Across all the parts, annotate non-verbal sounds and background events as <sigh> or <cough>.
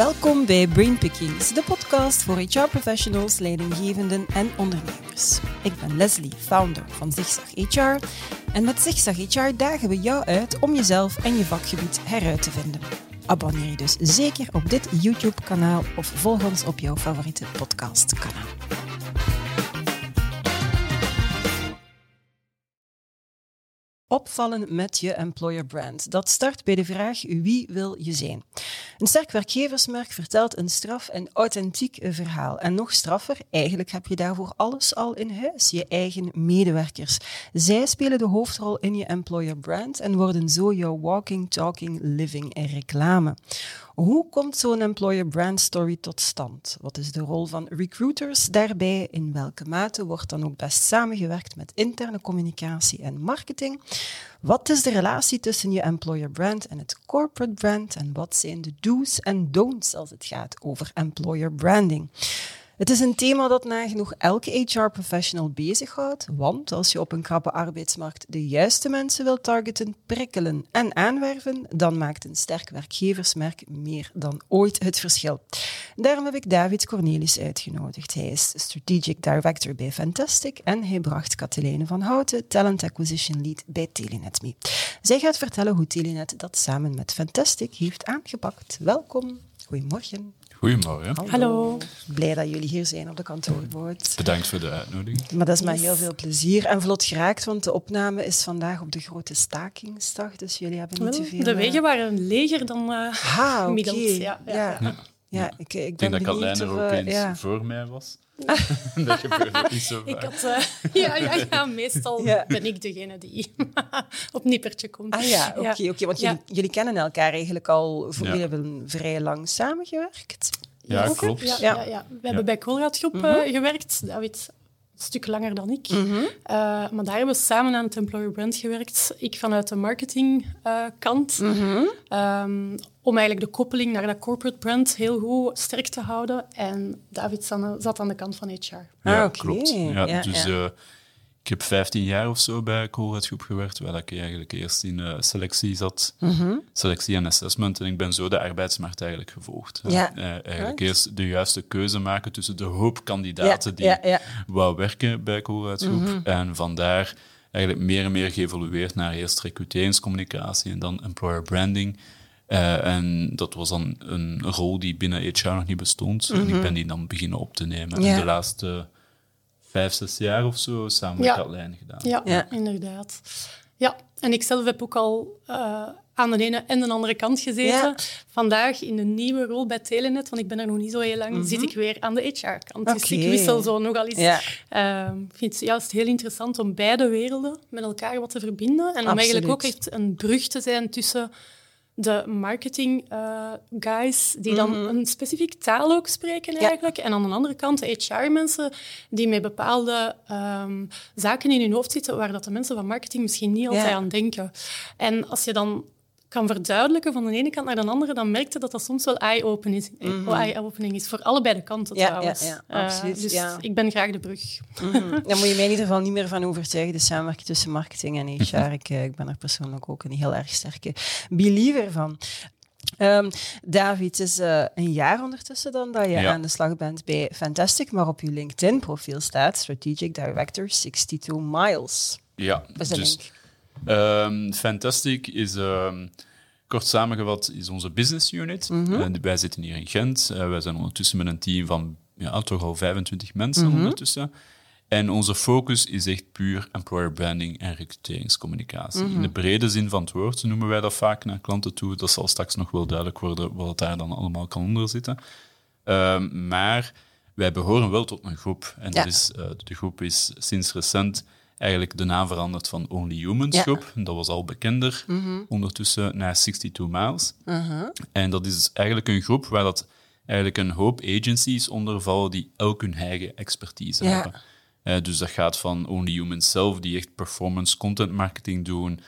Welkom bij Brain Pickings, de podcast voor HR-professionals, leidinggevenden en ondernemers. Ik ben Leslie, founder van Zigzag HR. En met Zigzag HR dagen we jou uit om jezelf en je vakgebied heruit te vinden. Abonneer je dus zeker op dit YouTube-kanaal of volg ons op jouw favoriete podcastkanaal. Opvallen met je employer brand. Dat start bij de vraag wie wil je zijn? Een sterk werkgeversmerk vertelt een straf en authentiek verhaal. En nog straffer, eigenlijk heb je daarvoor alles al in huis, je eigen medewerkers. Zij spelen de hoofdrol in je employer brand en worden zo jouw walking, talking, living en reclame. Hoe komt zo'n employer brand story tot stand? Wat is de rol van recruiters daarbij? In welke mate wordt dan ook best samengewerkt met interne communicatie en marketing? Wat is de relatie tussen je employer brand en het corporate brand? En wat zijn de do's en don'ts als het gaat over employer branding? Het is een thema dat nagenoeg elke HR-professional bezighoudt, want als je op een krappe arbeidsmarkt de juiste mensen wilt targeten, prikkelen en aanwerven, dan maakt een sterk werkgeversmerk meer dan ooit het verschil. Daarom heb ik David Cornelis uitgenodigd. Hij is Strategic Director bij Fantastic en hij bracht Katelijne van Houten, Talent Acquisition Lead bij Telenet mee. Zij gaat vertellen hoe Telenet dat samen met Fantastic heeft aangepakt. Welkom. Goedemorgen. Goedemorgen. Hallo. Blij dat jullie hier zijn op de kantoorboot. Bedankt voor de uitnodiging. Maar dat is met heel veel plezier en vlot geraakt, want de opname is vandaag op de grote stakingsdag, dus jullie hebben niet te veel... De wegen waren leger dan uh, ah, gemiddeld. Okay. Ja, ja, ja. ja. ja. ik, ik, Ik denk dat Katlijn er ook uh, eens ja. voor mij was. <laughs> dat gebeurde niet zo Ik had, uh, <laughs> ja, ja, ja, meestal Ja. ben ik degene die <laughs> op nippertje komt. Ah ja, oké, oké, want Ja. jullie, jullie kennen elkaar eigenlijk al, jullie hebben vrij lang samengewerkt. Ja, klopt. Ja, Ja. ja. Ja, We hebben bij Colruyt Groep Mhm. eh, gewerkt. David een stuk langer dan ik. Mhm. Eh, maar daar hebben we samen aan het employer brand gewerkt. Ik vanuit de marketingkant. Mhm. Ehm, om eigenlijk de koppeling naar dat corporate brand heel goed sterk te houden. En David zat- zat aan de kant van HR. Ja, Ah, klopt. Ja, Ja, dus ja. eh, ik heb 15 jaar of zo bij Colruyt Groep gewerkt, waar ik eigenlijk eerst in eh, selectie zat. Mhm. Selectie en assessment. En ik ben zo de arbeidsmarkt eigenlijk gevolgd. Ja. Eh, eigenlijk Right. eerst de juiste keuze maken tussen de hoop kandidaten Ja, die ja, ja. wou werken bij Colruyt Groep. Mhm. En vandaar eigenlijk meer en meer geëvolueerd naar eerst recruteringscommunicatie en dan employer branding. Eh, en dat was dan een rol die binnen HR nog niet bestond. En ik ben die dan beginnen op te nemen. Mhm. Ja. In de laatste vijf, zes jaar of zo samen Ja. met Katlijn gedaan. Ja, Ja. inderdaad. Ja, en ik zelf heb ook al eh, aan de ene en de andere kant gezeten. Ja. Vandaag in een nieuwe rol bij Telenet, want ik ben er nog niet zo heel lang, zit ik weer aan de HR-kant. Dus ik wissel zo nogal eens. Ja. Ehm, Ik vind het juist heel interessant om beide werelden met elkaar wat te verbinden. En om eigenlijk ook echt een brug te zijn tussen de marketing eh, guys die dan een specifiek taal ook spreken eigenlijk. En aan de andere kant de HR-mensen die met bepaalde ehm, zaken in hun hoofd zitten waar dat de mensen van marketing misschien niet altijd Ja. aan denken. En als je dan kan verduidelijken van de ene kant naar de andere, dan merk je dat dat soms wel eye-opening is, eye-opening is. Voor allebei de kanten Ja, trouwens. ja, ja, Eh, absoluut, dus ja. ik ben graag de brug. Mhm. Daar moet je mij in ieder geval niet meer van overtuigen, de samenwerking tussen marketing en HR. ik, eh, ik ben er persoonlijk ook een heel erg sterke believer van. Ehm, David, het is eh, een jaar ondertussen dan dat je Ja. aan de slag bent bij Fantastic, maar op je LinkedIn-profiel staat Strategic Director 62 Miles. Ja, dus Ehm, Fantastic is, ehm, kort samengevat, is onze business unit. Mhm. Eh, wij zitten hier in Gent. Eh, wij zijn ondertussen met een team van ja, toch al 25 mensen Mhm. ondertussen. En onze focus is echt puur employer branding en recruteringscommunicatie. Mhm. In de brede zin van het woord noemen wij dat vaak naar klanten toe. Dat zal straks nog wel duidelijk worden wat daar dan allemaal kan onder zitten. Ehm, maar wij behoren wel tot een groep. En Ja. dat is, eh, de groep is sinds recent eigenlijk de naam veranderd van Only Humans Ja. groep. Dat was al bekender ondertussen naar 62 Miles. En dat is eigenlijk een groep waar dat eigenlijk een hoop agencies onder vallen die elk hun eigen expertise Ja. hebben. Eh, dus dat gaat van Only Humans zelf, die echt performance content marketing doen.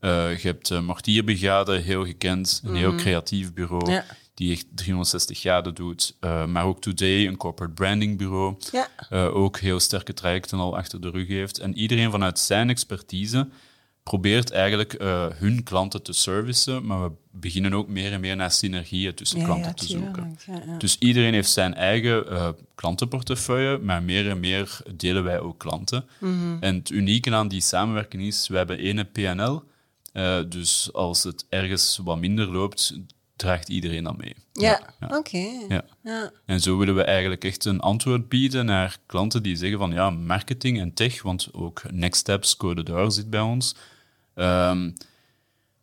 Eh, je hebt uh, Mortierbrigade, heel gekend, een heel creatief bureau, Ja. Die echt 360 graden doet. Eh, maar ook Today, een corporate branding bureau, Ja. eh, ook heel sterke trajecten al achter de rug heeft. En iedereen vanuit zijn expertise probeert eigenlijk uh, hun klanten te servicen, maar we beginnen ook meer en meer naar synergieën tussen Ja, klanten ja, te zoeken. Dus iedereen heeft zijn eigen eh, klantenportefeuille, maar meer en meer delen wij ook klanten. Mhm. En het unieke aan die samenwerking is, we hebben één PNL, eh, dus als het ergens wat minder loopt, draagt iedereen dan mee. Ja, ja. oké. Ja. Ja. En zo willen we eigenlijk echt een antwoord bieden naar klanten die zeggen van ja, marketing en tech, want ook Next Steps, Code Door zit bij ons. Ehm,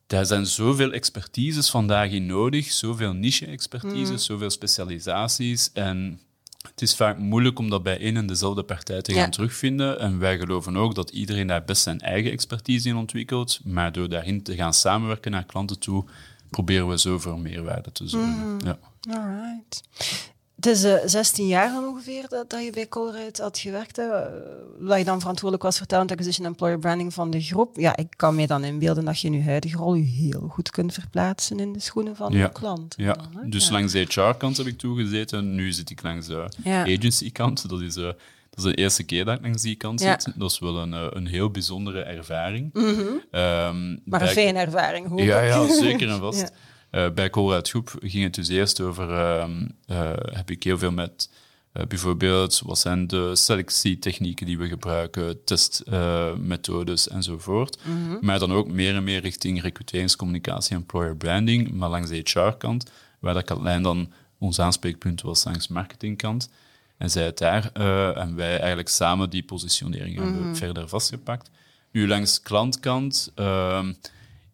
daar zijn zoveel expertises vandaag in nodig, zoveel niche-expertises, zoveel specialisaties. En het is vaak moeilijk om dat bij één en dezelfde partij te gaan Ja. terugvinden. En wij geloven ook dat iedereen daar best zijn eigen expertise in ontwikkelt. Maar door daarin te gaan samenwerken naar klanten toe, proberen we zo voor meerwaarde te zorgen. Ja. Alright. Het is eh, 16 jaar dan ongeveer dat, dat je bij Colruyt had gewerkt. Hè. Eh, Dat je dan verantwoordelijk was voor talent acquisition en employer branding van de groep. Ja, ik kan me dan inbeelden dat je in je huidige rol je heel goed kunt verplaatsen in de schoenen van Ja. je klant. Ja, dan, dus Ja. langs de HR-kant heb ik toegezeten. Nu zit ik langs de Ja. agency-kant. Dat is, eh, dat is de eerste keer dat ik langs die kant Ja. zit. Dat is wel een, eh, een heel bijzondere ervaring. Mhm. Ehm, Maar een fijne ervaring, hoop Ja, ja, <laughs> zeker en vast. Ja. Eh, bij Colruyt Groep ging het dus eerst over... ehm, eh, heb ik heel veel met... eh, bijvoorbeeld, wat zijn de selectietechnieken die we gebruiken, testmethodes enzovoort. Mhm. Maar dan ook meer en meer richting recruteringscommunicatie, employer branding, maar langs de HR-kant, waar dat Katlijn dan ons aanspreekpunt was langs marketingkant. En zij het daar, eh, en wij eigenlijk samen die positionering hebben verder vastgepakt. Nu, langs klantkant, ehm,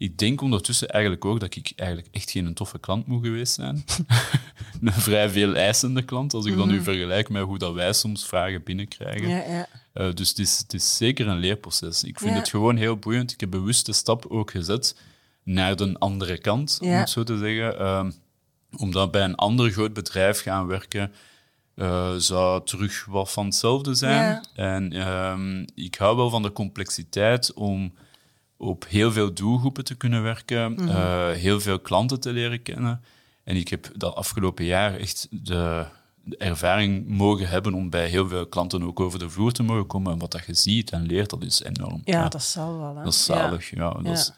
ik denk ondertussen eigenlijk ook dat ik eigenlijk echt geen toffe klant moet geweest zijn. <laughs> een vrij veel eisende klant, als ik dan nu vergelijk met hoe dat wij soms vragen binnenkrijgen. Ja, ja. Eh, dus het is, het is zeker een leerproces. Ik vind Ja. het gewoon heel boeiend. Ik heb bewust de stap ook gezet naar de andere kant, om het zo te zeggen. Ehm, omdat bij een ander groot bedrijf gaan werken eh, zou terug wat van hetzelfde zijn. En ehm, ik hou wel van de complexiteit om op heel veel doelgroepen te kunnen werken, Mhm. eh, heel veel klanten te leren kennen. En ik heb dat afgelopen jaar echt de, de ervaring mogen hebben om bij heel veel klanten ook over de vloer te mogen komen. En wat dat je ziet en leert, dat is enorm. ja, dat zal wel. Hè. Dat is zalig, ja. dat Ja. Is,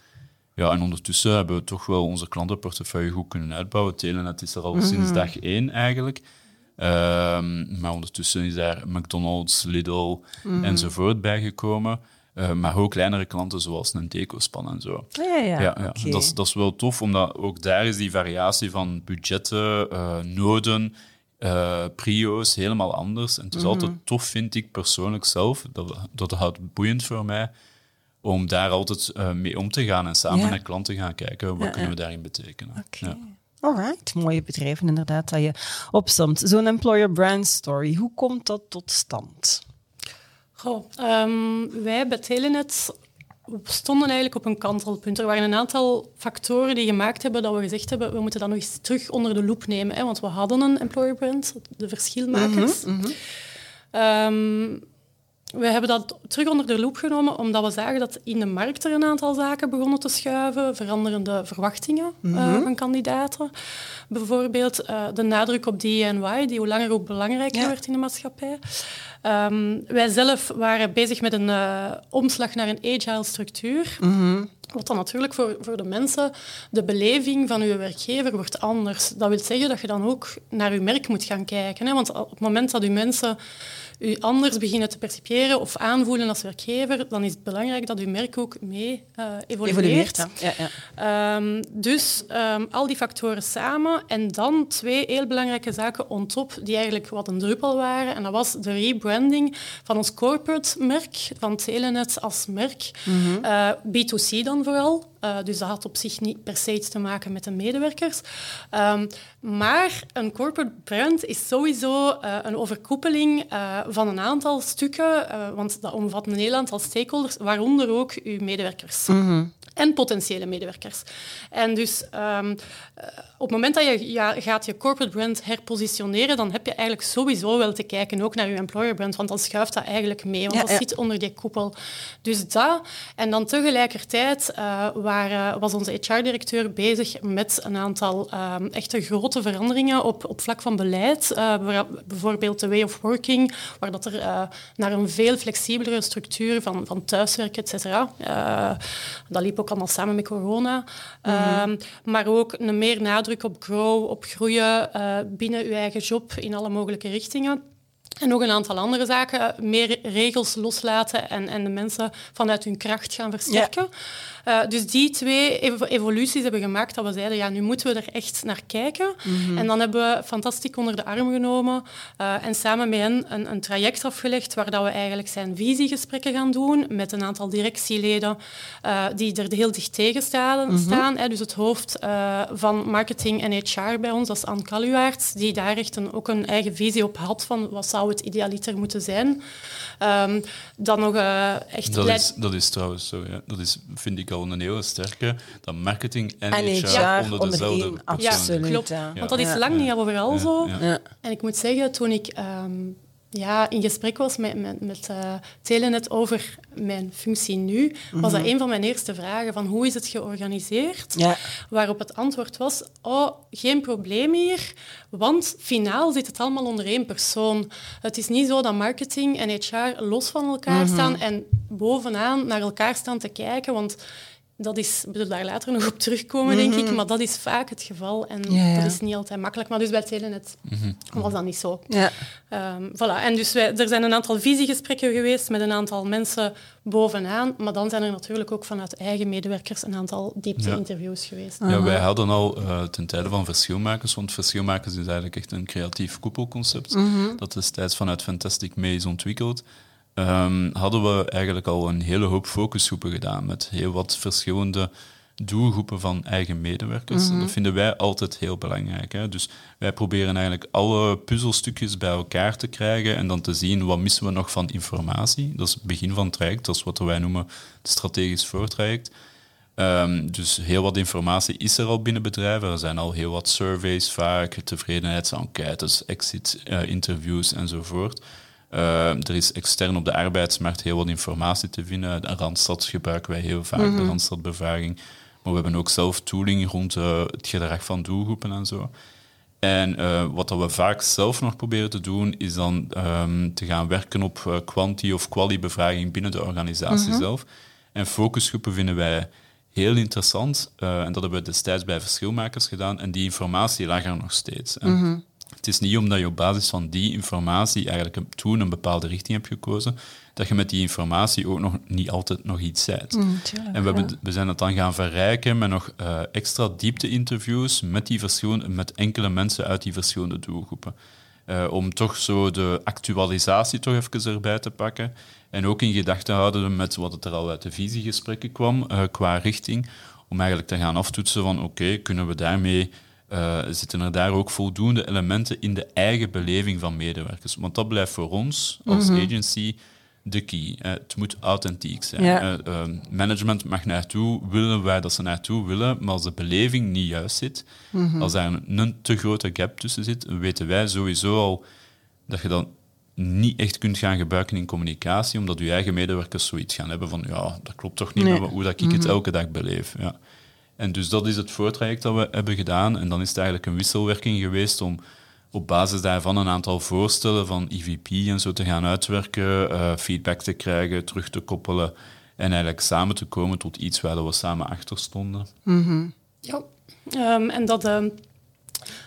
ja, en ondertussen hebben we toch wel onze klantenportefeuille goed kunnen uitbouwen. Telenet is er al Mhm. sinds dag één eigenlijk. Ehm, maar ondertussen is daar McDonald's, Lidl Mhm. enzovoort bijgekomen. Eh, maar ook kleinere klanten zoals een Decospan en zo. Ja, ja, ja. Ja. Dat, is, dat is wel tof, omdat ook daar is die variatie van budgetten, eh, noden, eh, prio's helemaal anders. En het is Mhm. altijd tof, vind ik persoonlijk zelf, dat, dat houdt boeiend voor mij, om daar altijd mee om te gaan en samen naar klanten gaan kijken, wat kunnen we daarin betekenen. Oké. Ja. Alright, mooie bedrijven inderdaad dat je opstamt. Zo'n employer brand story, hoe komt dat tot stand? Goh, ehm, wij bij Telenet stonden eigenlijk op een kantelpunt. Er waren een aantal factoren die gemaakt hebben dat we gezegd hebben, we moeten dat nog eens terug onder de loep nemen. Hè, want we hadden een employer brand, de verschilmakers. Ehm, we hebben dat terug onder de loep genomen omdat we zagen dat in de markt er een aantal zaken begonnen te schuiven. Veranderende verwachtingen eh, van kandidaten. Bijvoorbeeld eh, de nadruk op DNY, die hoe langer hoe belangrijker Ja. werd in de maatschappij. Ehm, wij zelf waren bezig met een eh, omslag naar een agile structuur. Wat dan natuurlijk voor, voor de mensen, de beleving van uw werkgever wordt anders. Dat wil zeggen dat je dan ook naar uw merk moet gaan kijken. Hè? Want op het moment dat uw mensen u anders beginnen te percipiëren of aanvoelen als werkgever, dan is het belangrijk dat uw merk ook mee eh, evolueert. Evolueert? Ja, ja. Ehm, dus ehm, al die factoren samen en dan twee heel belangrijke zaken on top die eigenlijk wat een druppel waren. En dat was de rebranding van ons corporate merk, van Telenet als merk. Eh, B2C dan vooral. Eh, dus dat had op zich niet per se iets te maken met de medewerkers. Ehm, maar een corporate brand is sowieso eh, een overkoepeling eh, van een aantal stukken, want dat omvat een heel aantal stakeholders, waaronder ook uw medewerkers. En potentiële medewerkers. En dus um, op het moment dat je ja, gaat je corporate brand herpositioneren, dan heb je eigenlijk sowieso wel te kijken ook naar je employer brand, want dan schuift dat eigenlijk mee, want dat zit onder die koepel. Dus dat. En dan tegelijkertijd uh, waar, was onze HR-directeur bezig met een aantal um, echte grote veranderingen op, op vlak van beleid. Uh, bijvoorbeeld de way of working, waar dat er uh, naar een veel flexibelere structuur van, van thuiswerken, et cetera. dat liep ook allemaal samen met corona. Mm maar ook een meer nadruk op grow, op groeien binnen je eigen job in alle mogelijke richtingen. En nog een aantal andere zaken. Meer regels loslaten en, en de mensen vanuit hun kracht gaan versterken. Uh, dus die twee evoluties hebben gemaakt dat we zeiden, ja, nu moeten we er echt naar kijken. Mhm. En dan hebben we Fantastiek onder de arm genomen uh, en samen met hen een, een, traject afgelegd waar dat we eigenlijk zijn visiegesprekken gaan doen met een aantal directieleden uh, die er heel dicht tegen staan. Mm staan hè. Dus het hoofd van marketing en HR bij ons, dat is Anne Kaluwaerts, die daar echt een, ook een eigen visie op had van wat zou het idealiter moeten zijn. Um, dan nog echt... Dat is, dat is trouwens zo, ja. Dat is, vind ik een hele sterke, dat marketing en, en HR, onder dezelfde onder Absoluut. klopt. Want dat is lang niet overal zo. En ik moet zeggen, toen ik ehm, ja, in gesprek was met, met, met uh, Telenet over mijn functie nu, was dat mhm. een van mijn eerste vragen van hoe is het georganiseerd? Ja. Waarop het antwoord was, oh, geen probleem hier, want finaal zit het allemaal onder één persoon. Het is niet zo dat marketing en HR los van elkaar mhm. staan en bovenaan naar elkaar staan te kijken, want dat is, we zullen daar later nog op terugkomen, denk ik, mhm. maar dat is vaak het geval en dat is niet altijd makkelijk. Maar dus bij Telenet mm was dat niet zo. Ja. Um, voilà. En dus wij, er zijn een aantal visiegesprekken geweest met een aantal mensen bovenaan, maar dan zijn er natuurlijk ook vanuit eigen medewerkers een aantal diepte-interviews geweest. Ja, wij hadden al uh, ten tijde van verschilmakers, want verschilmakers is eigenlijk echt een creatief koepelconcept, mm dat destijds vanuit Fantastic Mee is ontwikkeld. Um, hadden we eigenlijk al een hele hoop focusgroepen gedaan met heel wat verschillende doelgroepen van eigen medewerkers. Mhm. Dat vinden wij altijd heel belangrijk. Hè? Dus wij proberen eigenlijk alle puzzelstukjes bij elkaar te krijgen en dan te zien wat missen we nog van informatie. Dat is het begin van het traject, dat is wat wij noemen het strategisch voortraject. Um, dus heel wat informatie is er al binnen bedrijven. Er zijn al heel wat surveys vaak, tevredenheidsenquêtes, exit-interviews uh, enzovoort. Uh, er is extern op de arbeidsmarkt heel wat informatie te vinden. De Randstad gebruiken wij heel vaak, mm de Randstadbevraaging. Maar we hebben ook zelf tooling rond uh, het gedrag van doelgroepen en zo. En uh, wat we vaak zelf nog proberen te doen, is dan um, te gaan werken op kwanti- of quali-bevraging binnen de organisatie mm zelf. En focusgroepen vinden wij heel interessant. en dat hebben we destijds bij verschilmakers gedaan. En die informatie lag er nog steeds. Het is niet omdat je op basis van die informatie eigenlijk toen een bepaalde richting hebt gekozen, dat je met die informatie ook nog niet altijd nog iets zei. Mm, en we, hebben, we zijn het dan gaan verrijken met nog uh, extra diepte-interviews met, die met enkele mensen uit die verschillende doelgroepen. Uh, om toch zo de actualisatie toch even erbij te pakken. En ook in gedachten houden met wat het er al uit de visiegesprekken kwam, uh, qua richting. Om eigenlijk te gaan aftoetsen van oké, kunnen we daarmee uh, zitten er daar ook voldoende elementen in de eigen beleving van medewerkers. Want dat blijft voor ons als mhm. agency de key. het moet authentiek zijn. Uh, management mag naartoe willen waar dat ze naartoe willen, maar als de beleving niet juist zit, mhm. als er een, een, te grote gap tussen zit, weten wij sowieso al dat je dan niet echt kunt gaan gebruiken in communicatie, omdat je eigen medewerkers zoiets gaan hebben van ja, dat klopt toch niet nee. met hoe dat ik het mhm. elke dag beleef. Ja. En dus dat is het voortraject dat we hebben gedaan. En dan is het eigenlijk een wisselwerking geweest om op basis daarvan een aantal voorstellen van EVP en zo te gaan uitwerken, uh, feedback te krijgen, terug te koppelen en eigenlijk samen te komen tot iets waar we samen achter stonden. Mm Ja, um, en dat, um,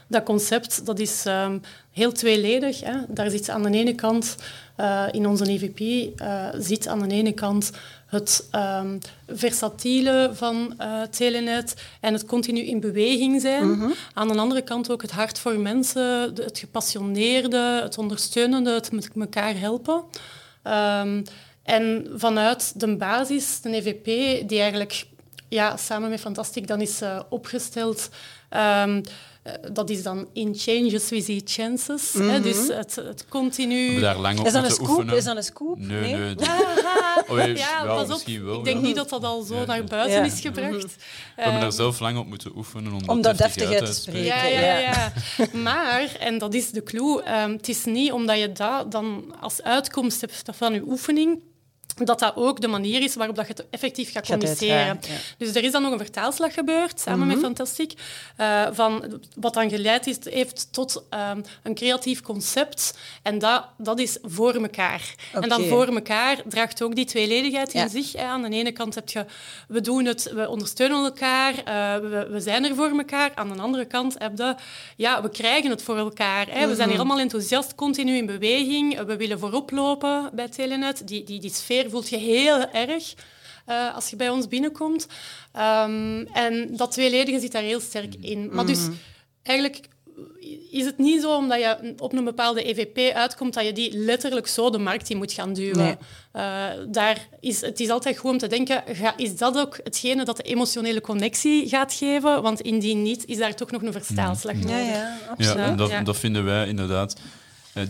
dat concept dat is um, heel tweeledig. Hè. Daar zit aan de ene kant uh, in onze EVP uh, zit aan de ene kant het um, versatiele van uh, Telenet en het continu in beweging zijn. Mhm. Aan de andere kant ook het hart voor mensen, het gepassioneerde, het ondersteunende, het met elkaar helpen. Um, en vanuit de basis, de EVP, die eigenlijk ja, samen met Fantastic dan is uh, opgesteld. Um, dat is dan in changes we see chances. Mm -hmm. hè, dus het, het continu... We daar lang op is dat een scoop? Oefenen. Is dat een scoop? Nee, nee. nee <laughs> oh, ja, wel, pas op. Wel, ik denk ja. niet dat dat al zo ja. naar buiten is gebracht. Mm -hmm. we hebben daar zelf lang op moeten oefenen om, om dat deftig uit te spreken. Ja, ja, ja. <laughs> maar, en dat is de clue, um, het is niet omdat je dat dan als uitkomst hebt van je oefening dat dat ook de manier is waarop dat je het effectief gaat communiceren. Ja. Dus er is dan nog een vertaalslag gebeurd, samen mm -hmm. met Fantastic, uh, van wat dan geleid is, heeft tot um, een creatief concept. En dat, dat is voor elkaar. Okay. En dan voor elkaar draagt ook die tweeledigheid in ja. zich. Hè. Aan de ene kant heb je, we doen het, we ondersteunen elkaar, uh, we, we, zijn er voor elkaar. Aan de andere kant heb je, ja, we krijgen het voor elkaar. Hè. Mm -hmm. We zijn hier allemaal enthousiast, continu in beweging. We willen voorop lopen bij Telenet. Die, die, die sfeer voelt je heel erg uh, als je bij ons binnenkomt. Um, en dat tweeledige zit daar heel sterk in. Maar mm -hmm. dus eigenlijk is het niet zo omdat je op een bepaalde EVP uitkomt dat je die letterlijk zo de markt in moet gaan duwen. Nee. Uh, daar is, het is altijd goed om te denken, ga, is dat ook hetgene dat de emotionele connectie gaat geven? Want indien niet, is daar toch nog een verstaalslag mm. nodig. Ja, ja, absoluut. Ja, en dat, ja. dat vinden wij inderdaad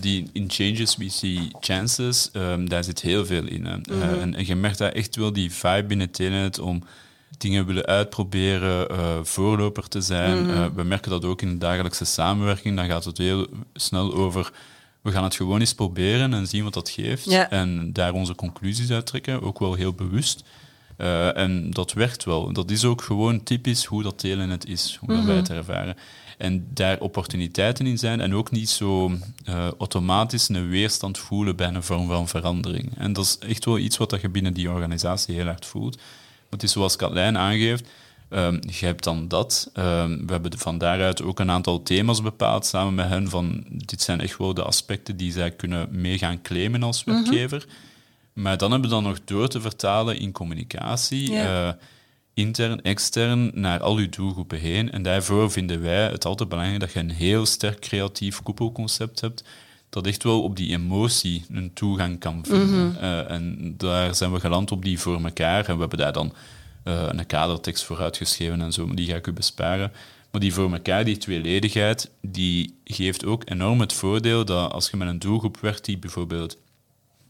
die in changes we see chances, um, daar zit heel veel in. Mm -hmm. en, en, je merkt daar echt wel die vibe binnen Telenet om dingen willen uitproberen, uh, voorloper te zijn. Mm -hmm. we merken dat ook in de dagelijkse samenwerking. Dan gaat het heel snel over we gaan het gewoon eens proberen en zien wat dat geeft. Ja. En daar onze conclusies uit trekken, ook wel heel bewust. Uh, en dat werkt wel. Dat is ook gewoon typisch hoe dat Telenet is, hoe mm -hmm. dat wij het ervaren. En daar opportuniteiten in zijn en ook niet zo uh, automatisch een weerstand voelen bij een vorm van verandering. En dat is echt wel iets wat je binnen die organisatie heel hard voelt. Maar het is zoals Katlijn aangeeft, um, je hebt dan dat. Um, we hebben van daaruit ook een aantal thema's bepaald samen met hen van dit zijn echt wel de aspecten die zij kunnen mee gaan claimen als werkgever. Mm -hmm. Maar dan hebben we dan nog door te vertalen in communicatie. Ja. Uh, intern, extern, naar al uw doelgroepen heen. En daarvoor vinden wij het altijd belangrijk dat je een heel sterk creatief koepelconcept hebt, dat echt wel op die emotie een toegang kan vinden. Mm -hmm. uh, en daar zijn we geland op die voor elkaar. En we hebben daar dan uh, een kadertekst voor uitgeschreven en zo, maar die ga ik u besparen. Maar die voor elkaar, die tweeledigheid, die geeft ook enorm het voordeel dat als je met een doelgroep werkt die bijvoorbeeld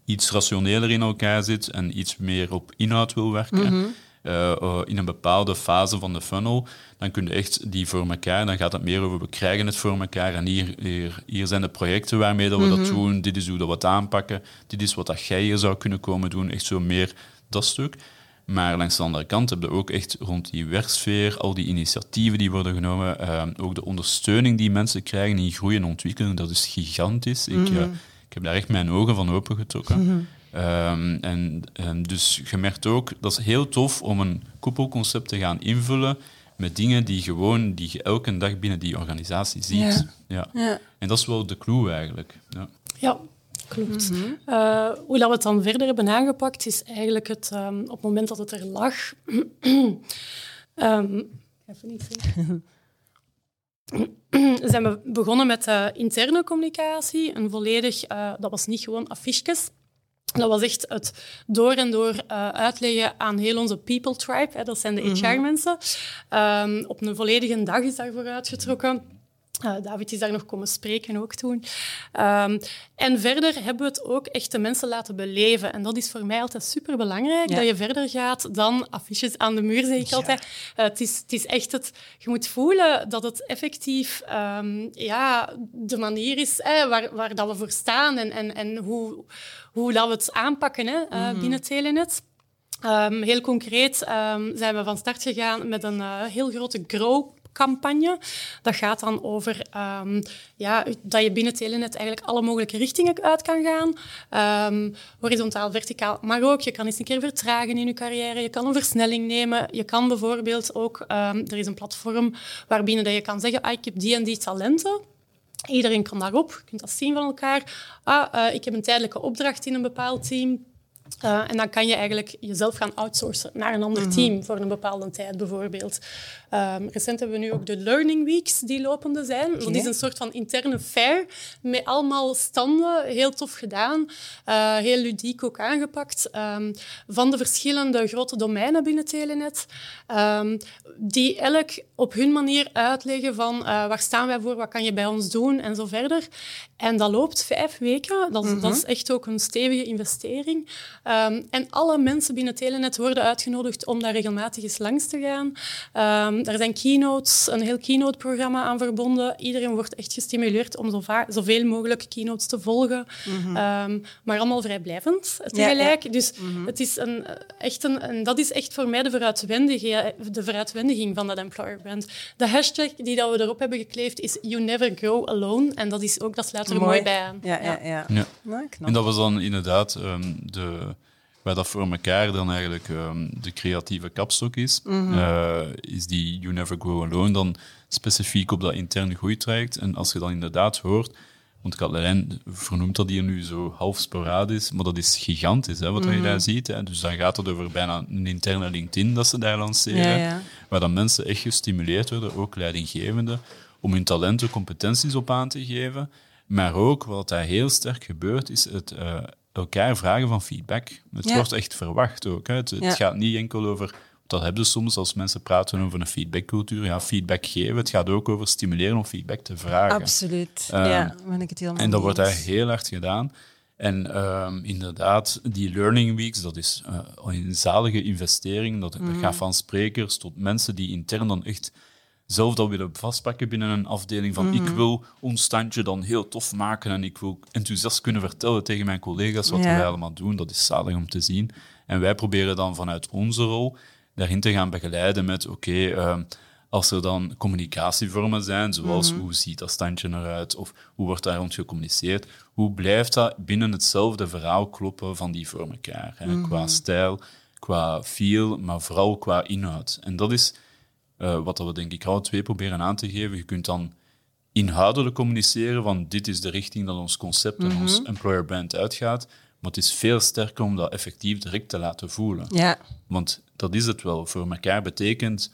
iets rationeler in elkaar zit en iets meer op inhoud wil werken, mm -hmm. Uh, uh, in een bepaalde fase van de funnel, dan kun je echt die voor elkaar, dan gaat het meer over we krijgen het voor elkaar en hier, hier, hier zijn de projecten waarmee dat we mm -hmm. dat doen, dit is hoe dat we het aanpakken, dit is wat dat jij hier zou kunnen komen doen, echt zo meer dat stuk. Maar langs de andere kant heb je ook echt rond die werksfeer, al die initiatieven die worden genomen, uh, ook de ondersteuning die mensen krijgen in groei en ontwikkeling, dat is gigantisch. Mm -hmm. ik, ik heb daar echt mijn ogen van opengetrokken. Mm -hmm. Um, en, en dus je merkt ook, dat is heel tof om een koepelconcept te gaan invullen met dingen die gewoon, die je elke dag binnen die organisatie ziet. Ja. Ja. ja. En dat is wel de clue eigenlijk. Ja, ja klopt. Mm -hmm. uh, hoe dat we het dan verder hebben aangepakt, is eigenlijk het, um, op het moment dat het er lag... <clears throat> um, even niet zien. <laughs> zijn we begonnen met uh, interne communicatie. En volledig, uh, dat was niet gewoon affiches. Dat was echt het door en door uh, uitleggen aan heel onze people tribe. Hè, dat zijn de HR-mensen. Um, op een volledige dag is daarvoor uitgetrokken. Uh, David is daar nog komen spreken ook toen. Um, en verder hebben we het ook echt de mensen laten beleven. En dat is voor mij altijd superbelangrijk, ja. dat je verder gaat dan affiches aan de muur, zeg ik ja. altijd. Uh, het, is, het is echt het... Je moet voelen dat het effectief um, ja, de manier is hè, waar, waar dat we voor staan en, en, en hoe, hoe dat we het aanpakken hè, uh, mm -hmm. binnen Telenet. Um, heel concreet um, zijn we van start gegaan met een uh, heel grote grow campagne. Dat gaat dan over um, ja, dat je binnen Telenet eigenlijk alle mogelijke richtingen uit kan gaan. Um, horizontaal, verticaal, maar ook je kan eens een keer vertragen in je carrière. Je kan een versnelling nemen. Je kan bijvoorbeeld ook, um, er is een platform waarbinnen dat je kan zeggen, ah, ik heb die en die talenten. Iedereen kan daarop, je kunt dat zien van elkaar. Ah, uh, ik heb een tijdelijke opdracht in een bepaald team. Uh, en dan kan je eigenlijk jezelf gaan outsourcen naar een ander team voor een bepaalde tijd bijvoorbeeld. Um, recent hebben we nu ook de Learning Weeks die lopende zijn. Dat is een soort van interne fair met allemaal standen. Heel tof gedaan. Uh, heel ludiek ook aangepakt. Um, van de verschillende grote domeinen binnen Telenet. Um, die elk op hun manier uitleggen van uh, waar staan wij voor, wat kan je bij ons doen en zo verder. En dat loopt vijf weken. Dat, dat is echt ook een stevige investering. En alle mensen binnen Telenet worden uitgenodigd om daar regelmatig eens langs te gaan. Um, daar zijn keynotes, een heel keynote-programma aan verbonden. Iedereen wordt echt gestimuleerd om zo zoveel mogelijk keynotes te volgen. Mm um, maar allemaal vrijblijvend tegelijk. Ja, ja. Dus mm -hmm. het is een, echt een, en dat is echt voor mij de, vooruitwendige, de vooruitwendiging van dat employer brand. De hashtag die dat we erop hebben gekleefd is You Never Grow Alone. En dat is ook, dat sluit er mooi, mooi bij aan. Ja, ja, ja. ja. en dat was dan inderdaad um, de waar dat voor elkaar dan eigenlijk um, de creatieve kapstok is, mm -hmm. uh, is die You Never Grow Alone dan specifiek op dat interne groeitraject. En als je dan inderdaad hoort, want Katlijn vernoemt dat hier nu zo half sporadisch, maar dat is gigantisch hè, wat mm -hmm. je daar ziet. Hè. Dus dan gaat het over bijna een interne LinkedIn dat ze daar lanceren, ja, ja. waar dan mensen echt gestimuleerd worden, ook leidinggevenden, om hun talenten, competenties op aan te geven. Maar ook, wat daar heel sterk gebeurt, is het uh, elkaar vragen van feedback. Het wordt echt verwacht ook. Hè. Het, het, gaat niet enkel over. Dat hebben ze soms als mensen praten over een feedbackcultuur. Ja, feedback geven. Het gaat ook over stimuleren om feedback te vragen. Absoluut. Um, ja, ben ik het helemaal En dat wordt daar heel hard gedaan. En um, inderdaad, die learning weeks, dat is uh, een zalige investering. Dat, mm. dat gaat van sprekers tot mensen die intern dan echt zelf dat willen vastpakken binnen een afdeling van ik mhm. wil ons standje dan heel tof maken en ik wil enthousiast kunnen vertellen tegen mijn collega's wat wij allemaal doen. Dat is zalig om te zien. En wij proberen dan vanuit onze rol daarin te gaan begeleiden met oké, okay, uh, als er dan communicatievormen zijn, zoals mhm. hoe ziet dat standje eruit of hoe wordt daar rond gecommuniceerd, hoe blijft dat binnen hetzelfde verhaal kloppen van die voor elkaar. Hè? Mm Qua stijl, qua feel, maar vooral qua inhoud. En dat is uh, wat we denk ik alle twee proberen aan te geven. Je kunt dan inhoudelijk communiceren van dit is de richting dat ons concept en ons mhm. employer brand uitgaat. Maar het is veel sterker om dat effectief direct te laten voelen. Ja. Want dat is het wel. Voor elkaar betekent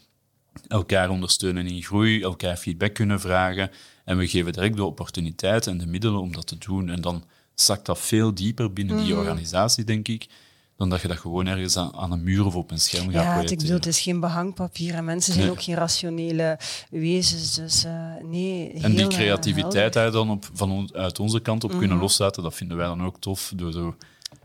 elkaar ondersteunen in groei, elkaar feedback kunnen vragen. En we geven direct de opportuniteit en de middelen om dat te doen. En dan zakt dat veel dieper binnen die mhm. organisatie, denk ik dan dat je dat gewoon ergens aan, aan een muur of op een scherm gaat Ja, ik bedoel, het is geen behangpapier en mensen zijn ook geen rationele wezens. Dus uh, nee, En die creativiteit daar dan op, van on, uit onze kant op kunnen mhm. loslaten, dat vinden wij dan ook tof. Door zo,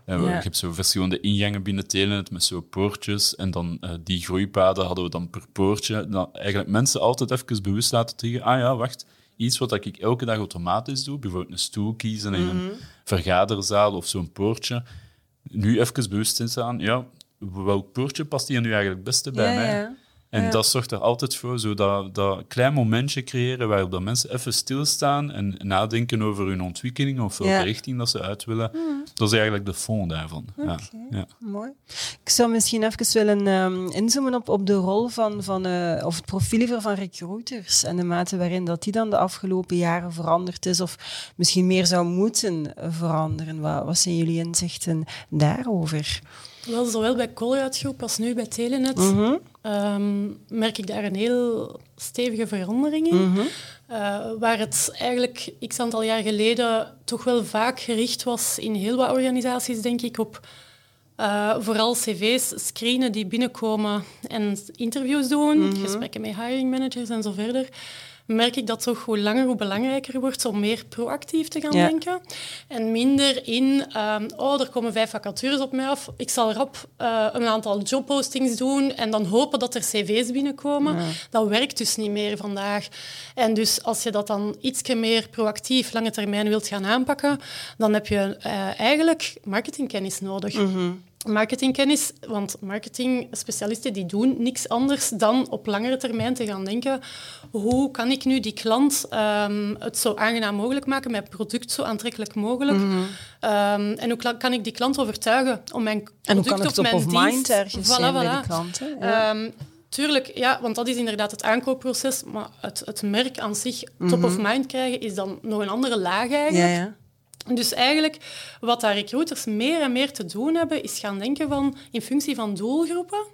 uh, ja. Je hebt zo verschillende ingangen binnen Telenet met zo poortjes en dan uh, die groeipaden hadden we dan per poortje. Dan eigenlijk mensen altijd even bewust laten tegen, ah ja, wacht, iets wat ik elke dag automatisch doe, bijvoorbeeld een stoel kiezen in mm -hmm. een vergaderzaal of zo'n poortje nu even bewust in staan, ja, welk poortje past hier nu eigenlijk het beste bij mij? Ja. En dat zorgt er altijd voor, zo dat, dat klein momentje creëren waarop dat mensen even stilstaan en nadenken over hun ontwikkeling of welke richting dat ze uit willen. Dat is eigenlijk de fond daarvan. Ja. Mooi. Ik zou misschien even willen um, inzoomen op, op de rol van, van uh, of het profiel van recruiters en de mate waarin dat die dan de afgelopen jaren veranderd is of misschien meer zou moeten veranderen. Wat, wat zijn jullie inzichten daarover? Wel, zowel bij Colruyt Groep als nu bij Telenet mhm. Ehm, merk ik daar een heel stevige verandering in. Mhm. Eh, waar het eigenlijk x aantal jaar geleden toch wel vaak gericht was in heel wat organisaties, denk ik, op uh, vooral cv's screenen die binnenkomen en interviews doen, mhm. gesprekken met hiring managers en zo verder merk ik dat toch hoe langer hoe belangrijker wordt om meer proactief te gaan denken. En minder in, um, oh, er komen vijf vacatures op mij af. Ik zal rap uh, een aantal jobpostings doen en dan hopen dat er cv's binnenkomen. Dat werkt dus niet meer vandaag. En dus als je dat dan iets meer proactief, lange termijn wilt gaan aanpakken, dan heb je uh, eigenlijk marketingkennis nodig. Mm marketingkennis, want marketingspecialisten die doen niks anders dan op langere termijn te gaan denken hoe kan ik nu die klant um, het zo aangenaam mogelijk maken, mijn product zo aantrekkelijk mogelijk. Mm -hmm. um, en hoe kan ik die klant overtuigen om mijn product en kan of mijn of mind ergens voilà, zijn voilà. bij? Ja. Um, tuurlijk, ja, want dat is inderdaad het aankoopproces, maar het, het merk aan zich top mm -hmm. of mind krijgen is dan nog een andere laag eigenlijk. Ja, ja. Dus eigenlijk, wat daar recruiters meer en meer te doen hebben, is gaan denken van in functie van doelgroepen,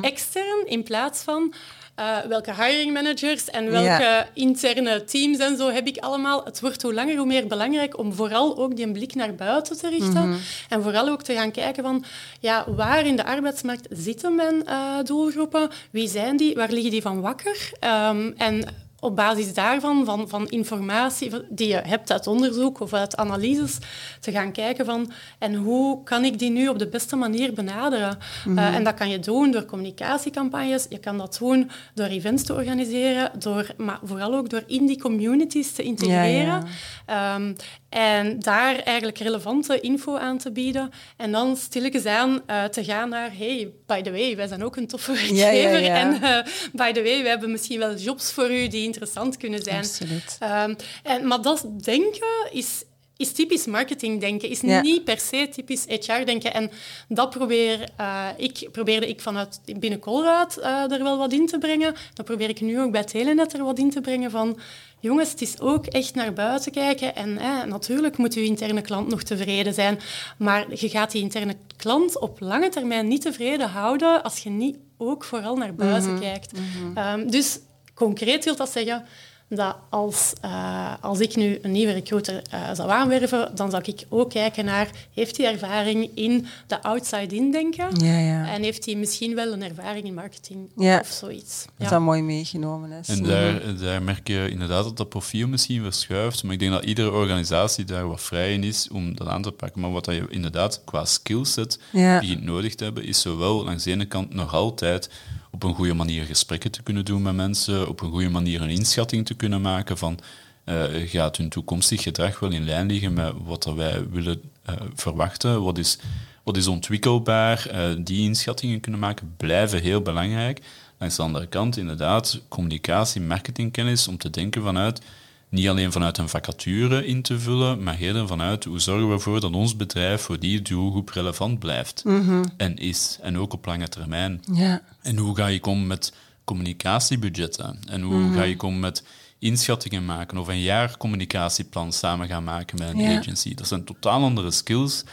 extern, in plaats van uh, welke hiring managers en welke interne teams en zo heb ik allemaal. Het wordt hoe langer hoe meer belangrijk om vooral ook die blik naar buiten te richten. Mhm. En vooral ook te gaan kijken van ja, waar in de arbeidsmarkt zitten mijn uh, doelgroepen? Wie zijn die? Waar liggen die van wakker? Um, en op basis daarvan, van, van informatie die je hebt uit onderzoek of uit analyses, te gaan kijken van en hoe kan ik die nu op de beste manier benaderen. Mm en dat kan je doen door communicatiecampagnes, je kan dat doen door events te organiseren, door, maar vooral ook door in die communities te integreren. Ehm, en daar eigenlijk relevante info aan te bieden. En dan stilletjes aan uh, te gaan naar... Hey, by the way, wij zijn ook een toffe werkgever. en uh, by the way, we hebben misschien wel jobs voor u die interessant kunnen zijn. Absoluut. Um, en, maar dat denken is is typisch marketingdenken, is niet per se typisch HR-denken. En dat probeer, uh, ik, probeerde ik vanuit binnen Colruyt uh, er wel wat in te brengen. Dat probeer ik nu ook bij Telenet er wat in te brengen van... Jongens, het is ook echt naar buiten kijken. En natuurlijk moet uw interne klant nog tevreden zijn. Maar je gaat die interne klant op lange termijn niet tevreden houden als je niet ook vooral naar buiten mhm. kijkt. Mhm. Ehm, dus concreet wil dat zeggen dat als, uh, als ik nu een nieuwe recruiter uh, zou aanwerven, dan zou ik ook kijken naar, heeft hij ervaring in de outside-in denken? Ja, ja. En heeft hij misschien wel een ervaring in marketing of zoiets? Dat dat mooi meegenomen is. En daar, daar merk je inderdaad dat dat profiel misschien verschuift, maar ik denk dat iedere organisatie daar wat vrij in is om dat aan te pakken. Maar wat je inderdaad qua skillset begint nodig te hebben, is zowel langs de ene kant nog altijd op een goede manier gesprekken te kunnen doen met mensen, op een goede manier een inschatting te kunnen maken van uh, gaat hun toekomstig gedrag wel in lijn liggen met wat wij willen uh, verwachten, wat is, wat is ontwikkelbaar. Uh, die inschattingen kunnen maken blijven heel belangrijk. Langs de andere kant inderdaad communicatie, marketingkennis, om te denken vanuit niet alleen vanuit een vacature in te vullen, maar eerder vanuit hoe zorgen we ervoor dat ons bedrijf voor die doelgroep relevant blijft mhm. en is, en ook op lange termijn. Ja. En hoe ga je om met communicatiebudgetten en hoe mhm. ga je om met inschattingen maken of een jaar communicatieplan samen gaan maken met een agency. Dat zijn totaal andere skills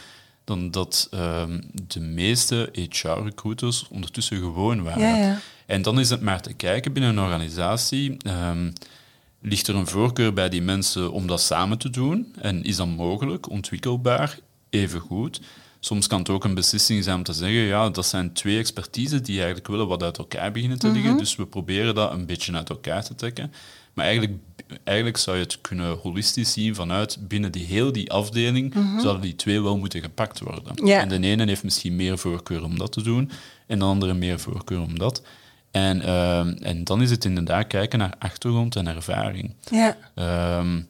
dan dat ehm, de meeste HR-recruiters ondertussen gewoon waren. Ja, ja. En dan is het maar te kijken binnen een organisatie. Ehm, Ligt er een voorkeur bij die mensen om dat samen te doen? En is dat mogelijk, ontwikkelbaar, even goed? Soms kan het ook een beslissing zijn om te zeggen, ja, dat zijn twee expertises die eigenlijk willen wat uit elkaar beginnen te liggen, mhm. dus we proberen dat een beetje uit elkaar te trekken. Maar eigenlijk, eigenlijk zou je het kunnen holistisch zien vanuit binnen die heel die afdeling mm zouden die twee wel moeten gepakt worden. En de ene heeft misschien meer voorkeur om dat te doen en de andere meer voorkeur om dat. En, ehm, en dan is het inderdaad kijken naar achtergrond en ervaring. Ja. Ehm,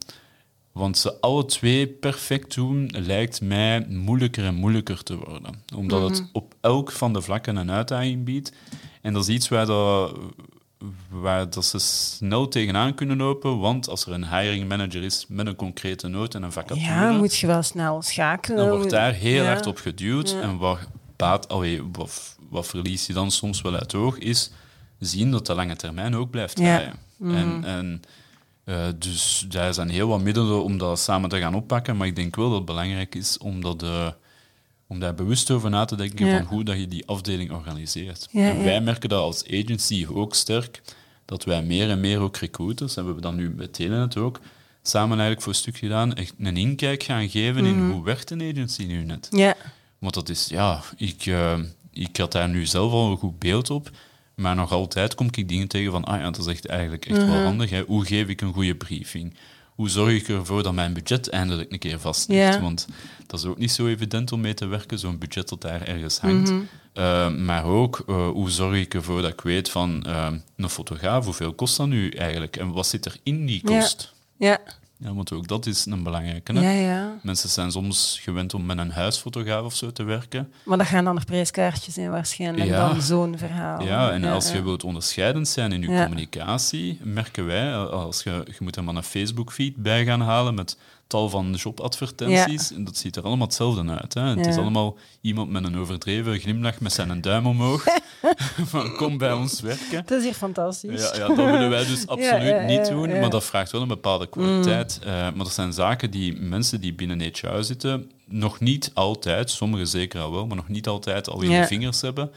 want ze alle twee perfect doen, lijkt mij moeilijker en moeilijker te worden. Omdat het mhm. op elk van de vlakken een uitdaging biedt. En dat is iets waar, dat, waar dat ze snel tegenaan kunnen lopen. Want als er een hiring manager is met een concrete nood en een vacature... Ja, moet je wel snel schakelen. Dan wordt daar heel hard op geduwd. En wat, baat, allee, wat, wat verlies je dan soms wel uit het oog, is zien dat de lange termijn ook blijft draaien. Mhm. En, en uh, dus daar zijn heel wat middelen om dat samen te gaan oppakken, maar ik denk wel dat het belangrijk is om, dat, uh, om daar bewust over na te denken van hoe dat je die afdeling organiseert. en wij merken dat als agency ook sterk, dat wij meer en meer ook recruiters, en we hebben dat nu met Telenet ook, samen eigenlijk voor een stuk gedaan, echt een inkijk gaan geven in mhm. hoe werkt een agency nu net. Ja. Want dat is, ja, ik, uh, ik had daar nu zelf al een goed beeld op, maar nog altijd kom ik dingen tegen van, ah ja, dat is echt eigenlijk echt wel mhm. handig. Hè. Hoe geef ik een goede briefing? Hoe zorg ik ervoor dat mijn budget eindelijk een keer vast ligt? Want dat is ook niet zo evident om mee te werken, zo'n budget dat daar ergens hangt. Mhm. Eh, maar ook, uh, hoe zorg ik ervoor dat ik weet van uh, een fotograaf, hoeveel kost dat nu eigenlijk? En wat zit er in die kost? Ja. ja. Ja, want ook dat is een belangrijke. Hè? Ja, ja. Mensen zijn soms gewend om met een huisfotograaf of zo te werken. Maar dat gaan dan nog prijskaartjes zijn waarschijnlijk, ja. dan zo'n verhaal. Ja, en als je wilt onderscheidend zijn in je communicatie, merken wij, als je, je moet er maar een Facebook-feed bij gaan halen met tal van jobadvertenties. En dat ziet er allemaal hetzelfde uit. Hè. Het is allemaal iemand met een overdreven glimlach met zijn duim omhoog. <laughs> van, kom bij ons werken. Dat is hier fantastisch. Ja, ja, dat willen wij dus <laughs> absoluut niet doen, maar dat vraagt wel een bepaalde kwaliteit. Eh, maar dat zijn zaken die mensen die binnen HR zitten nog niet altijd, sommigen zeker al wel, maar nog niet altijd al in de vingers hebben.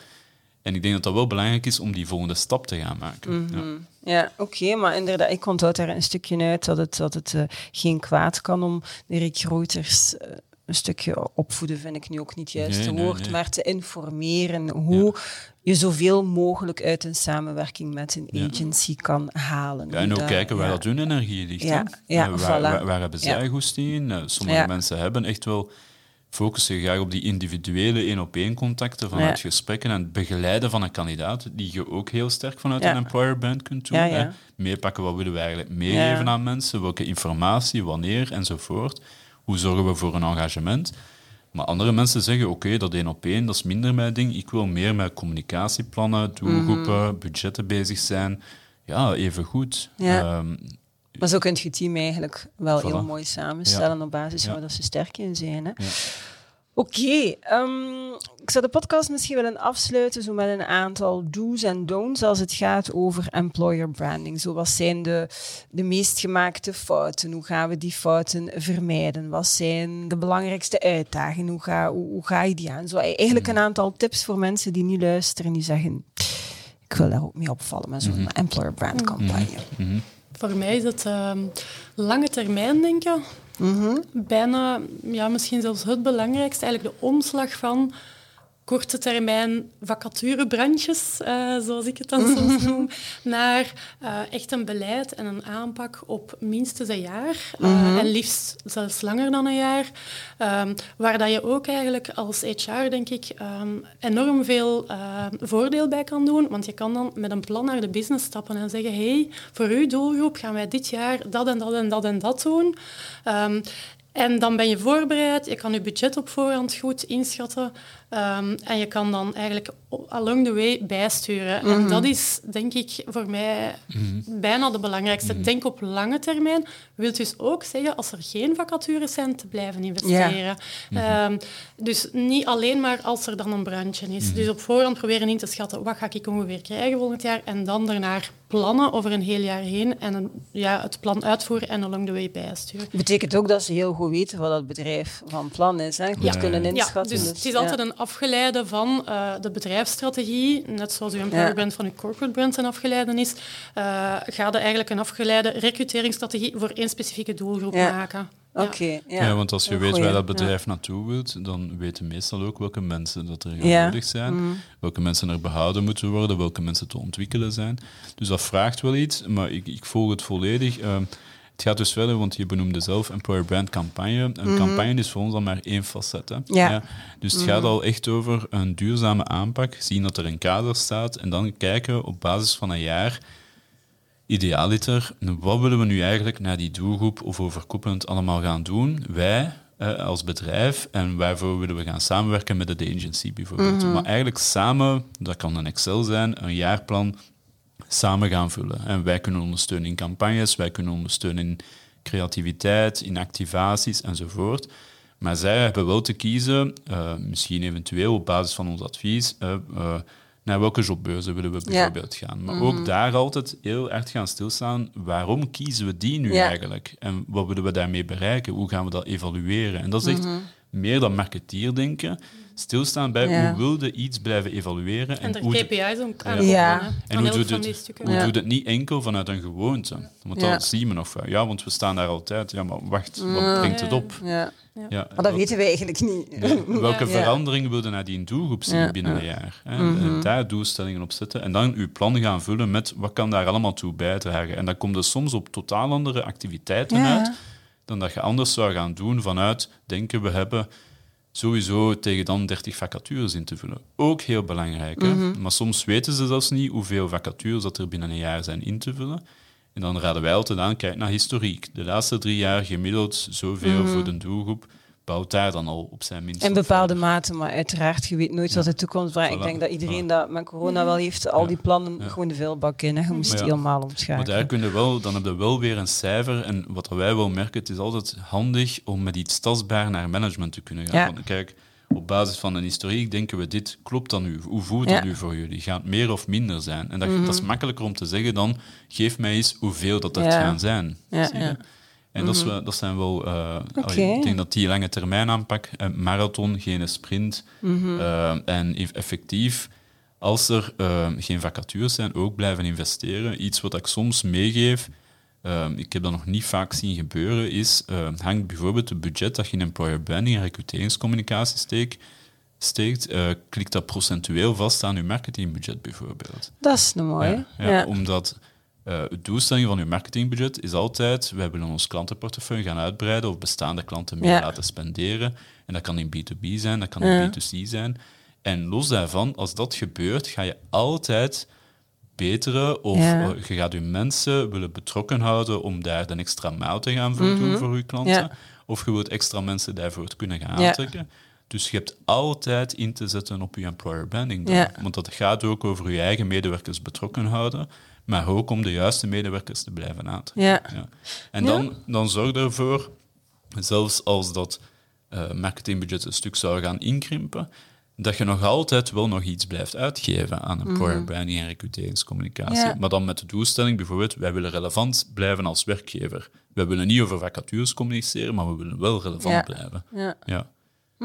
En ik denk dat dat wel belangrijk is om die volgende stap te gaan maken. Ja. Ja, oké, maar inderdaad, ik onthoud daar een stukje uit dat het, dat het eh, geen kwaad kan om de recruiters eh, een stukje opvoeden, vind ik nu ook niet juist Nee, het woord, nee. maar te informeren hoe je zoveel mogelijk uit een samenwerking met een Ja. agency kan halen. Ja, en ook Dat- kijken waar dat hun energie ligt. Ja, Eh, waar, voilà. waar, waar hebben zij goesting in? Sommige mensen hebben echt wel focussen graag op die individuele één-op-één contacten vanuit Ja. gesprekken en het begeleiden van een kandidaat, die je ook heel sterk vanuit Ja. een employer brand kunt doen. Ja. Meepakken, wat willen we eigenlijk meegeven aan mensen, welke informatie, wanneer enzovoort. Hoe zorgen we voor een engagement? Maar andere mensen zeggen, oké, dat één op één, dat is minder mijn ding. Ik wil meer met communicatieplannen, doelgroepen, Mhm. budgetten bezig zijn. Ja, even goed. Ja. Maar zo kunt je team eigenlijk wel Voilà. heel mooi samenstellen op basis van Ja. waar dat ze sterk in zijn. Hè? Ja. Oké, ehm, ik zou de podcast misschien willen afsluiten zo met een aantal do's en don'ts als het gaat over employer branding. Zo, wat zijn de, de meest gemaakte fouten? Hoe gaan we die fouten vermijden? Wat zijn de belangrijkste uitdagingen? Hoe ga, hoe, hoe ga je die aan? Zo, eigenlijk een aantal tips voor mensen die nu luisteren en die zeggen ik wil daar ook mee opvallen met zo'n employer brand campagne. mhm. Voor mij is het ehm, lange termijn denken. Bijna, ja, misschien zelfs het belangrijkste, eigenlijk de omslag van korte termijn vacaturebrandjes, eh, zoals ik het dan soms <laughs> noem, naar eh, echt een beleid en een aanpak op minstens een jaar. eh, En liefst zelfs langer dan een jaar. Ehm, waar dat je ook eigenlijk als HR, denk ik, ehm, enorm veel voordeel bij kan doen. Want je kan dan met een plan naar de business stappen en zeggen, hey, voor uw doelgroep gaan wij dit jaar dat en dat en dat en dat doen. Ehm, en dan ben je voorbereid, je kan je budget op voorhand goed inschatten ehm, en je kan dan eigenlijk along the way bijsturen. En dat is, denk ik, voor mij bijna de belangrijkste. Denk op lange termijn. Wil dus ook zeggen, als er geen vacatures zijn, te blijven investeren. Ehm, dus niet alleen maar als er dan een brandje is. Dus op voorhand proberen in te schatten, wat ga ik ongeveer krijgen volgend jaar? En dan daarna plannen over een heel jaar heen en een, ja, het plan uitvoeren en along the way bijsturen. Betekent ook dat ze heel goed weten wat dat bedrijf van plan is. Hè? Goed Ja. kunnen Ja, inschatten. dus het is altijd een afgeleide van eh, de bedrijfsstrategie. Net zoals uw employer Ja. brand van uw corporate brand een afgeleide is, eh ga je eigenlijk een afgeleide recruteringsstrategie voor één specifieke doelgroep Ja. maken. Oké, Ja. ja. Ja, want als je Een weet waar dat ja. bedrijf naartoe wilt, dan weten meestal ook welke mensen dat er nodig zijn, Mhm. welke mensen er behouden moeten worden, welke mensen te ontwikkelen zijn. Dus dat vraagt wel iets, maar ik, ik volg het volledig. Ehm, het gaat dus verder, want je benoemde zelf Employer Brand campagne. Een campagne is voor ons al maar één facet. Hè? Mhm. Ja. Dus het gaat al echt over een duurzame aanpak, zien dat er een kader staat en dan kijken op basis van een jaar idealiter, wat willen we nu eigenlijk naar die doelgroep of overkoepelend allemaal gaan doen? Wij eh, als bedrijf en waarvoor willen we gaan samenwerken met de agency bijvoorbeeld. Maar eigenlijk samen, dat kan een Excel zijn, een jaarplan samen gaan vullen. En wij kunnen ondersteunen in campagnes, wij kunnen ondersteunen in creativiteit, in activaties enzovoort. Maar zij hebben wel te kiezen, eh, misschien eventueel op basis van ons advies, eh, eh, naar welke jobbeurzen willen we bijvoorbeeld gaan. Maar ook daar altijd heel erg gaan stilstaan, waarom kiezen we die nu Ja. eigenlijk? En wat willen we daarmee bereiken? Hoe gaan we dat evalueren? En dat is echt meer dan marketeerdenken. Stilstaan bij Ja. hoe wilde iets blijven evalueren. En er hoe de- KPI's om Ja. en hoe doet het, hoe Ja. doet het niet enkel vanuit een gewoonte? Want Ja. dat zien we nog wel. Ja, want we staan daar altijd. Ja, maar wacht, wat brengt het op? Ja. Ja, Maar dat weten we eigenlijk niet. nee, welke Ja. verandering wilde naar die doelgroep zien Ja. binnen een jaar? Hè? En daar doelstellingen op zetten. En dan uw plan gaan vullen met wat kan daar allemaal toe bijdragen. En dan komt er soms op totaal andere activiteiten Ja. uit dan dat je anders zou gaan doen vanuit denken we hebben sowieso tegen dan 30 vacatures in te vullen. Ook heel belangrijk. Hè? Maar soms weten ze zelfs niet hoeveel vacatures dat er binnen een jaar zijn in te vullen. En dan raden wij altijd aan, kijk naar historiek. De laatste drie jaar gemiddeld zoveel voor de doelgroep. Bouwt daar dan al op zijn minst. In bepaalde verder. mate, maar uiteraard, je weet nooit wat de toekomst brengt. Ik denk dat iedereen Voilà. dat met corona wel heeft, al Ja. die plannen Ja. gewoon de vuilbak in. Hè. Je moest Maar ja. helemaal Maar omschakelen. daar kun je wel, dan heb je wel weer een cijfer. En wat wij wel merken, het is altijd handig om met iets tastbaar naar management te kunnen gaan. Want kijk, op basis van een historiek denken we, dit klopt dan nu. Hoe voelt dat nu voor jullie? Gaat het meer of minder zijn? En dat, dat is makkelijker om te zeggen dan, geef mij eens hoeveel dat dat gaan zijn. Ja, En dat, is wel, dat zijn wel... eh, ik denk dat die lange termijn aanpak, een marathon, geen sprint, eh, en eff- effectief, als er eh, geen vacatures zijn, ook blijven investeren. Iets wat ik soms meegeef, eh, ik heb dat nog niet vaak zien gebeuren, is eh, hangt bijvoorbeeld het budget dat je in employer branding en recruteringscommunicatie steekt, steekt eh, klikt dat procentueel vast aan je marketingbudget bijvoorbeeld. Dat is een mooie. Ja, ja, Omdat eh het doelstelling van uw marketingbudget is altijd, wij willen ons klantenportefeuille gaan uitbreiden of bestaande klanten meer Ja. laten spenderen. En dat kan in B2B zijn, dat kan Ja. in B2C zijn. En los daarvan, als dat gebeurt, ga je altijd beteren of Ja. eh, je gaat je mensen willen betrokken houden om daar de extra maal te gaan voor doen voor je klanten. Mhm. Of je wilt extra mensen daarvoor te kunnen gaan aantrekken. Dus je hebt altijd in te zetten op je employer branding. Want dat gaat ook over je eigen medewerkers betrokken houden, maar ook om de juiste medewerkers te blijven aantrekken. Ja. Ja. En dan, dan zorg ervoor, zelfs als dat eh, marketingbudget een stuk zou gaan inkrimpen, dat je nog altijd wel nog iets blijft uitgeven aan employer branding en recruteringscommunicatie. Mhm. Ja. Maar dan met de doelstelling bijvoorbeeld, wij willen relevant blijven als werkgever. Wij willen niet over vacatures communiceren, maar we willen wel relevant Ja. blijven. Ja. Ja.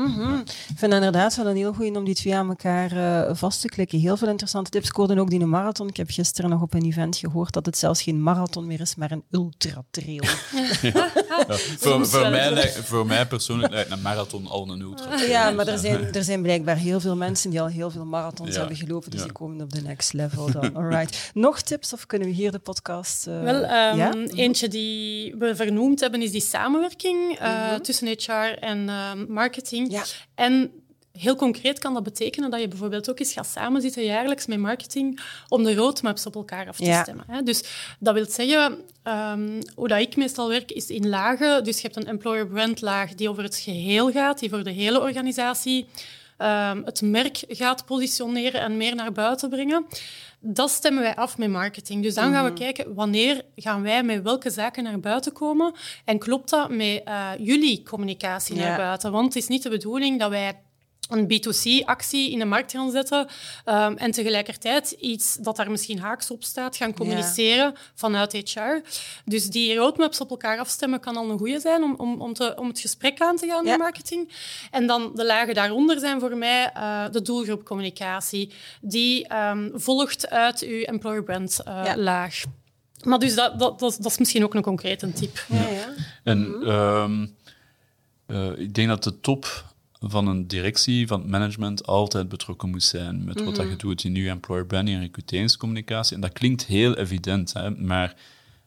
Mhm. Ik vind inderdaad wel een heel goed om die twee aan elkaar eh, vast te klikken. Heel veel interessante tips. Ik hoorde ook die een marathon. Ik heb gisteren nog op een event gehoord dat het zelfs geen marathon meer is, maar een ultratrail. <laughs> <laughs> Voor, voor, mij, lijkt- voor mij persoonlijk lijkt een marathon al een ultra. Ja, maar er zijn, <laughs> er zijn blijkbaar heel veel mensen die al heel veel marathons Ja. hebben gelopen, dus Ja. die komen op de next level dan. Alright. Nog tips of kunnen we hier de podcast... eh, Wel, ehm, ja? eentje die we vernoemd hebben is die samenwerking eh, tussen HR en ehm, marketing. Ja. En heel concreet kan dat betekenen dat je bijvoorbeeld ook eens gaat samenzitten jaarlijks met marketing om de roadmaps op elkaar af te Ja. stemmen. Hè. Dus dat wil zeggen, ehm, hoe dat ik meestal werk, is in lagen. Dus je hebt een employer brand laag die over het geheel gaat, die voor de hele organisatie ehm, het merk gaat positioneren en meer naar buiten brengen. Dat stemmen wij af met marketing. Dus dan gaan we kijken wanneer gaan wij met welke zaken naar buiten komen en klopt dat met eh, jullie communicatie Ja. naar buiten. Want het is niet de bedoeling dat wij een B2C-actie in de markt gaan zetten ehm, en tegelijkertijd iets dat daar misschien haaks op staat gaan communiceren vanuit HR. Dus die roadmaps op elkaar afstemmen kan al een goede zijn om, om, om, te, om het gesprek aan te gaan Ja. met marketing. En dan de lagen daaronder zijn voor mij eh, de doelgroepcommunicatie. Die ehm, volgt uit uw employer brand eh, Ja. laag. Maar dus dat, dat, dat, dat is misschien ook een concrete tip. Ja, ja. En ehm, eh, ik denk dat de top van een directie, van het management, altijd betrokken moet zijn met wat dat je doet in je employer branding en recruteringscommunicatie. En dat klinkt heel evident, hè, maar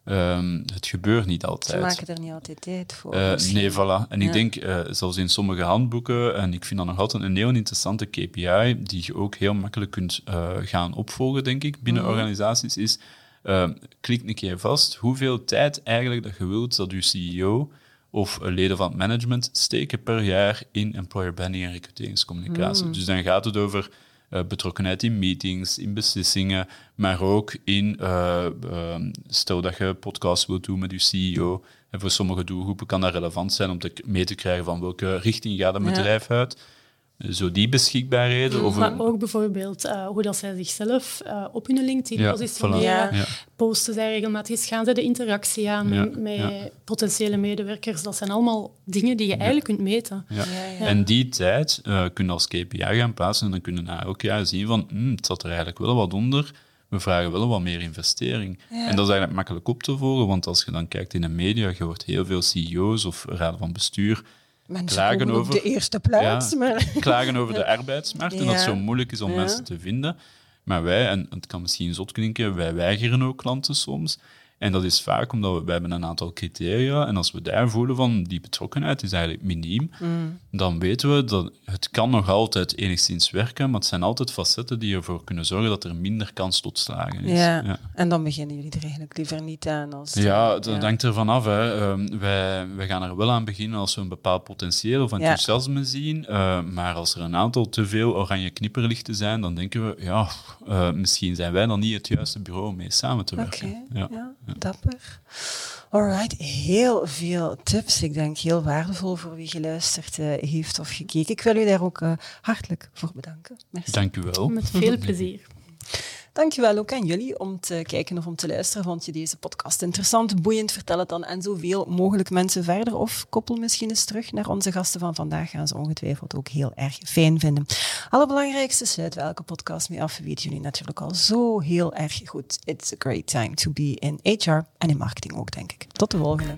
ehm, het gebeurt niet Ze altijd. maken er niet altijd tijd voor. Eh, nee, voilà. En Ja. ik denk, eh, zelfs in sommige handboeken, en ik vind dat nog altijd een heel interessante KPI, die je ook heel makkelijk kunt eh, gaan opvolgen, denk ik, binnen organisaties, is, eh, klik een keer vast, hoeveel tijd eigenlijk dat je wilt dat je CEO of eh, leden van het management steken per jaar in employer branding en recruteringscommunicatie. Dus dan gaat het over eh, betrokkenheid in meetings, in beslissingen, maar ook in, eh, ehm, stel dat je podcast wilt doen met je CEO, en voor sommige doelgroepen kan dat relevant zijn om te, mee te krijgen van welke richting gaat het bedrijf uit. Zo die beschikbaarheden. Of Maar ook bijvoorbeeld eh, hoe dat zij zichzelf eh, op hun LinkedIn Ja, positioneren. voilà. Ja. Posten zij regelmatig, gaan zij de interactie aan Ja, met, met ja. potentiële medewerkers. Dat zijn allemaal dingen die je eigenlijk kunt meten. Ja. Ja, ja. En die tijd uh, kun je als KPI gaan plaatsen en dan kun je na elk jaar zien van hm, het zat er eigenlijk wel wat onder. We vragen wel wat meer investering. En dat is eigenlijk makkelijk op te volgen, want als je dan kijkt in de media, je hoort heel veel CEO's of raden van bestuur Mensen klagen over- de eerste plaats, Ja. maar... <laughs> klagen over de arbeidsmarkt en dat het zo moeilijk is om mensen te vinden. Maar wij, en het kan misschien zot klinken, wij weigeren ook klanten soms. En dat is vaak omdat we, we hebben een aantal criteria en als we daar voelen van die betrokkenheid is eigenlijk miniem, Mm. dan weten we dat het kan nog altijd enigszins werken, maar het zijn altijd facetten die ervoor kunnen zorgen dat er minder kans tot slagen is. Ja. ja. En dan beginnen jullie er eigenlijk liever niet aan. Als Ja, dat hangt ervan af. Hè. Ehm, wij, wij gaan er wel aan beginnen als we een bepaald potentieel of Ja. enthousiasme zien. Eh, maar als er een aantal te veel oranje knipperlichten zijn, dan denken we, ja, eh, misschien zijn wij dan niet het juiste bureau om mee samen te Oké, werken. ja. Ja. Dapper. Alright, heel veel tips. Ik denk heel waardevol voor wie geluisterd eh, heeft of gekeken. Ik wil u daar ook eh, hartelijk voor bedanken. Merci. Dank u wel. Met veel plezier. <laughs> Dankjewel ook aan jullie om te kijken of om te luisteren. Vond je deze podcast interessant, boeiend? Vertel het dan aan zoveel mogelijk mensen verder. Of koppel misschien eens terug naar onze gasten van vandaag. Gaan ze ongetwijfeld ook heel erg fijn vinden. Allerbelangrijkste, sluit welke podcast mee af. Weten jullie natuurlijk al zo heel erg goed. It's a great time to be in HR en in marketing ook, denk ik. Tot de volgende.